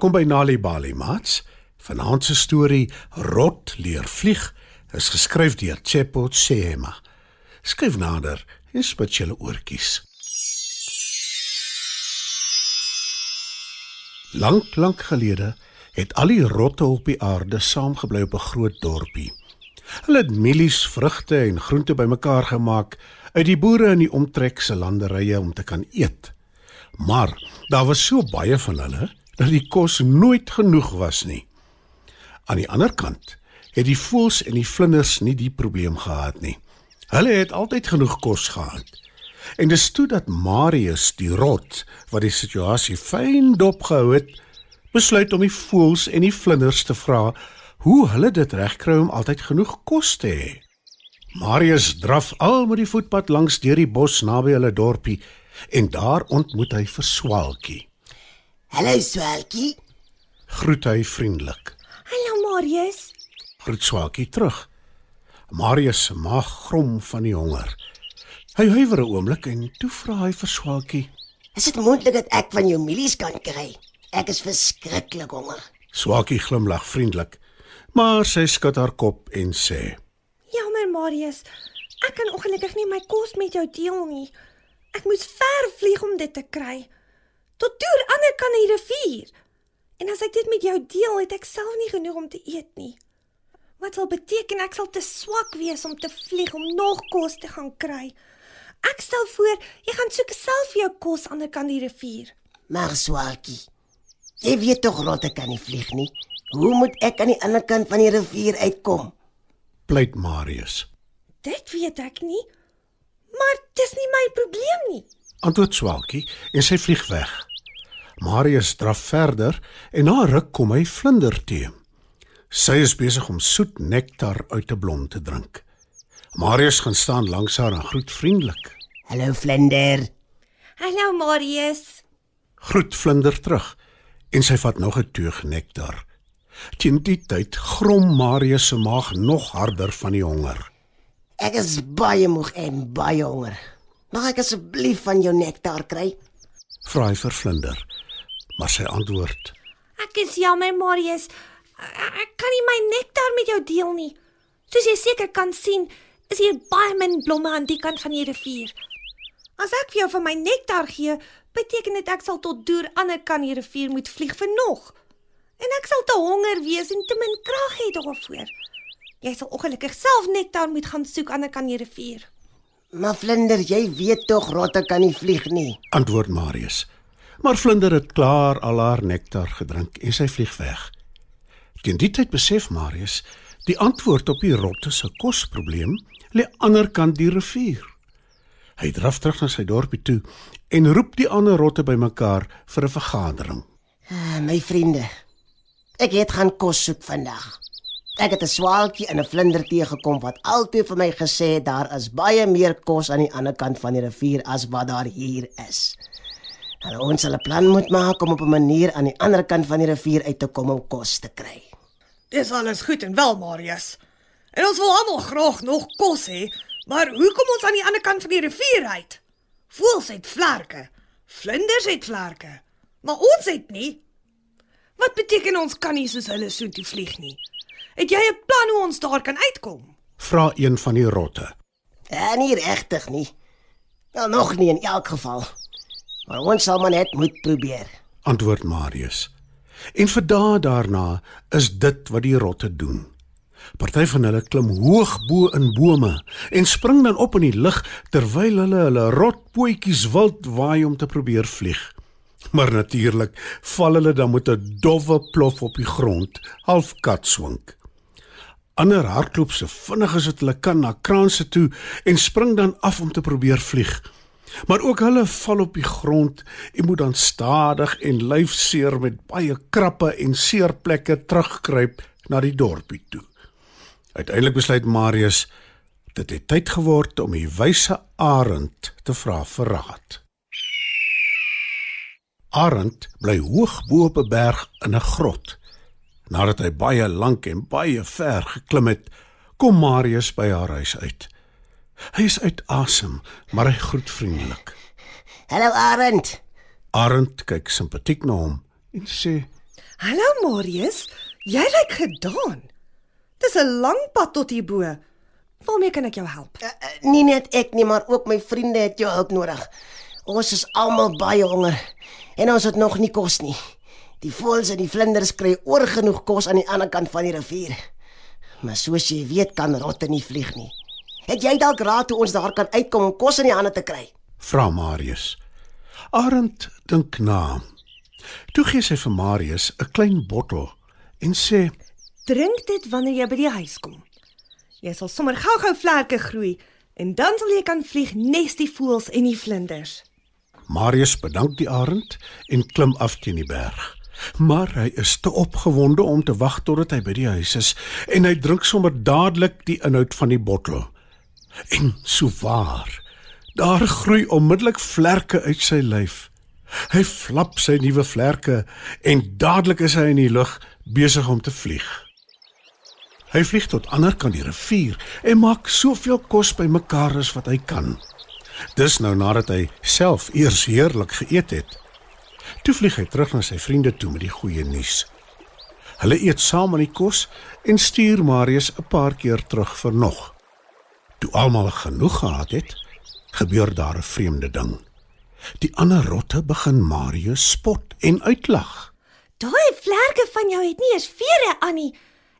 Welkom by Nali Bali Mats. Vanaand se storie Rot leer vlieg is geskryf deur Chepo Sema. Skryf nader en spit julle oortjies. Lank, lank gelede het al die rotte op die aarde saamgebly op 'n groot dorpie. Hulle het mielies, vrugte en groente bymekaar gemaak uit die boere in die omtrek se landerye om te kan eet. Maar daar was so baie van hulle dat die kos nooit genoeg was nie. Aan die ander kant het die voëls en die vlinders nie die probleem gehad nie. Hulle het altyd genoeg kos gehad. En dis toe dat Marius die rot wat die situasie fyn dopgehou het, besluit om die voëls en die vlinders te vra hoe hulle dit regkry om altyd genoeg kos te hê. Marius draf al met die voetpad langs deur die bos naby hulle dorpie en daar ontmoet hy vir Swaalkie. Hallo Swalkie. Groet hy vriendelik. Hallo Marius. Groet Swaalkie terug. Marius se maag grom van die honger. Hy huiwer 'n oomblik en toe vra hy vir Swaalkie. Is dit moontlik dat ek van jou mielies kan kry? Ek is verskriklik honger. Swaalkie glimlag vriendelik, maar sy skud haar kop en sê: Jammer Marius. Ek kan ongelukkig nie my kos met jou deel nie. Ek moes ver vlieg om dit te kry. Tot deur ander kan die rivier. En as ek dit met jou deel, het ek self nie genoeg om te eet nie. Wat sal beteken ek sal te swak wees om te vlieg om nog kos te gaan kry? Ek stel voor jy gaan soek self vir jou kos aan die ander kant die rivier. Maar Swalkie, jy weet tog rotte kan nie vlieg nie. Hoe moet ek aan die ander kant van die rivier uitkom? Pleit Marius. Dit weet ek nie. Maar dis nie my probleem nie. Antwoord Swaalkie en sy vlieg weg. Marius draf verder en na ruk kom hy vlinder te. Sy is besig om soet nektar uit 'n blom te drink. Marius gaan staan langs haar en groet vriendelik. Hallo Vlinder. Hallo Marius. Groet vlinder terug en sy vat nog 'n teug nektar. Teen die tyd grom Marius se maag nog harder van die honger. Ek is baie moeg en baie honger. Mag ek asseblief van jou nektar kry? Vra hy vir vlinder. Maar sy antwoord: Ek is jammer Marius. Ek kan nie my nektar met jou deel nie. Soos jy seker kan sien, is hier baie min blomme aan die kant van die rivier. As ek vir jou van my nektar gee, beteken dit ek sal tot deur ander kant die rivier moet vlieg vir nog. En ek sal te honger wees en te min krag hê daarvoor. Jy sal ongelukkig self nektar moet gaan soek aan die kant die rivier. Maar Vlinder, jy weet tog rotte kan nie vlieg nie. Antwoord Marius. Maar vlinder het klaar al haar nektar gedrink en sy vlieg weg. Teen die tyd besef Marius die antwoord op die rotte se kosprobleem lê ander kant die rivier. Hy draf terug na sy dorpie toe en roep die ander rotte bymekaar vir 'n vergadering. Ah, my vriende. Ek het gaan kos soek vandag. Ek het 'n swaalkie en 'n vlinder teëgekom wat altyd vir my gesê daar is baie meer kos aan die ander kant van die rivier as wat daar hier is. En ons sal 'n plan moet maak om op 'n manier aan die ander kant van die rivier uit te kom om kos te kry. Dis alles goed en wel, Marius. En ons wil almal graag nog kos hê, maar hoe kom ons aan die ander kant van die rivier uit? Voëls het vlerke, vlinders het vlerke, maar ons het nie. Wat beteken ons kan nie soos hulle soontoe vlieg nie? Het jy 'n plan hoe ons daar kan uitkom? Vra een van die rotte. En nie regtig nie. Wel nog nie in elk geval. Maar ons sal maar net moet probeer. Antwoord Marius. En vir dae daarna is dit wat die rotte doen. Party van hulle klim hoog bo in bome en spring dan op in die lug terwyl hulle hulle rotpootjies wild waai om te probeer vlieg. Maar natuurlik val hulle dan met 'n dowwe plof op die grond, half katswink. Ander hardloop so vinnig as wat hulle kan na kraanse toe en spring dan af om te probeer vlieg. Maar ook hulle val op die grond en moet dan stadig en lyfseer met baie krappe en seerplekke terugkruip na die dorpie toe. Uiteindelik besluit Marius dit het tyd geword om die wyse arend te vra vir raad. Arend bly hoog bo op 'n berg in 'n grot. Nadat hy baie lank en baie ver geklim het, kom Marius by haar huis uit. Hy is uit asem, maar hy groet vriendelik. Hallo Arend. Arend kyk simpatiek na hom en sê: Hallo Marius, jy lyk gedaan. Dis 'n lang pad tot hier bo. Waarmee kan ek jou help? Uh, uh, nie net ek nie, maar ook my vriende het jou hulp nodig. Ons is almal baie honger en ons het nog nie kos nie. Die voëls en die vlinders kry oorgenoeg kos aan die ander kant van die rivier. Maar soos jy weet kan rotte nie vlieg nie. Het jy dalk raad hoe ons daar kan uitkom om kos in die hande te kry? Vra Marius. Arend dink na. Toe gee sy vir Marius 'n klein bottel en sê: Drink dit wanneer jy by die huis kom. Jy sal sommer gou-gou vlerke groei en dan sal jy kan vlieg nes die voëls en die vlinders. Marius bedank die arend en klim af teen die berg. Maar hy is te opgewonde om te wag totdat hy by die huis is en hy drink sommer dadelik die inhoud van die bottel. En so waar, daar groei onmiddellik vlerke uit sy lyf. Hy flap sy nuwe vlerke en dadelik is hy in die lug besig om te vlieg. Hy vlieg tot ander kant die rivier en maak soveel kos bymekaar as wat hy kan. Dis nou nadat hy self eers heerlik geëet het. Toe vlieg hy terug na sy vriende toe met die goeie nuus. Hulle eet saam aan die kos en stuur Marius 'n paar keer terug vir nog. Toe almal genoeg gehad het, gebeur daar 'n vreemde ding. Die ander rotte begin Marius spot en uitlag. Daai vlerke van jou het nie eens vere aan nie.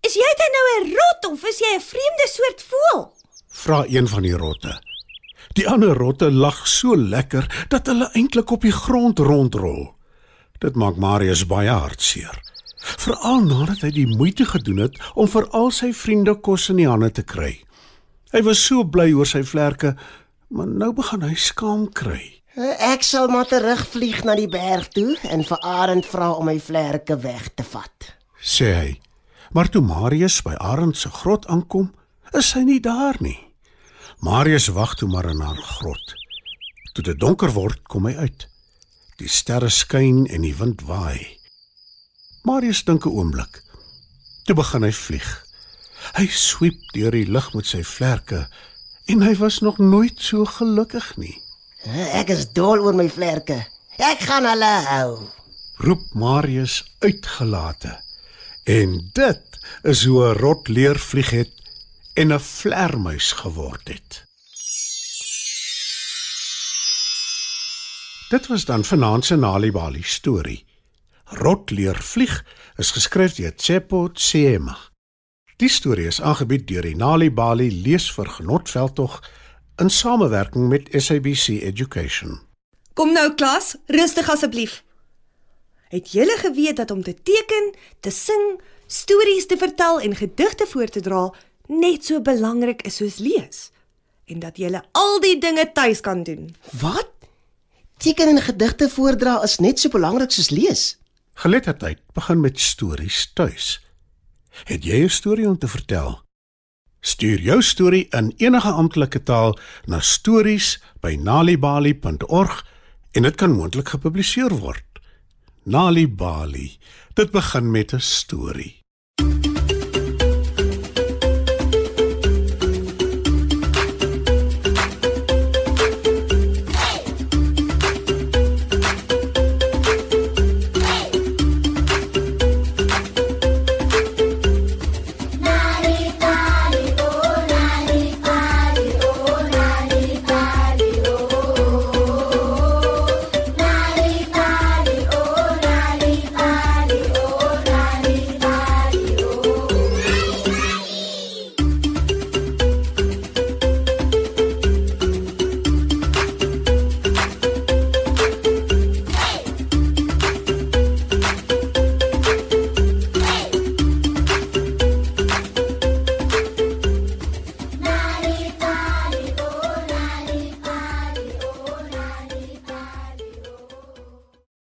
Is jy dan nou 'n rot of is jy 'n vreemde soort voël? Vra een van die rotte. Die ander rotte lag so lekker dat hulle eintlik op die grond rondrol. Dit maak Marius baie hartseer. Veral nadat hy die moeite gedoen het om vir al sy vriende kos in die hande te kry. Hy was so bly oor sy vlerke, maar nou begin hy skaam kry. Ek sal maar terugvlieg na die berg toe en vir Arend vra om my vlerke weg te vat. sê hy. Maar toe Marius by Arend se grot aankom, is hy nie daar nie. Marius wag toe maar in haar grot. Toe dit donker word, kom hy uit. Die sterre skyn en die wind waai. Marius dink 'n oomblik. Toe begin hy vlieg. Hy swiep deur die lug met sy vlerke en hy was nog nooit so gelukkig nie. Ek is dol oor my vlerke. Ek gaan hulle hou. Roep Marius uitgelate. En dit is hoe 'n rot leer vlieg het en 'n vlermuis geword het. Dit was dan vanaand se Nalibali storie. Rot leer vlieg is geskryf deur Tsepo Tsema. Die storie is aangebied deur die Nalibali leesvergenotveldtog in samewerking met SABC Education. Kom nou klas, rustig asseblief. Het julle geweet dat om te teken, te sing, stories te vertel en gedigte voor te dra net so belangrik is soos lees? En dat julle al die dinge tuis kan doen. Wat? Teken en gedigte voordra is net so belangrik soos lees. Geletterdheid begin met stories tuis. Het jy 'n storie om te vertel? Stuur jou storie in enige amptelike taal na stories@nalibali.org en dit kan moontlik gepubliseer word. Nalibali. Dit begin met 'n storie.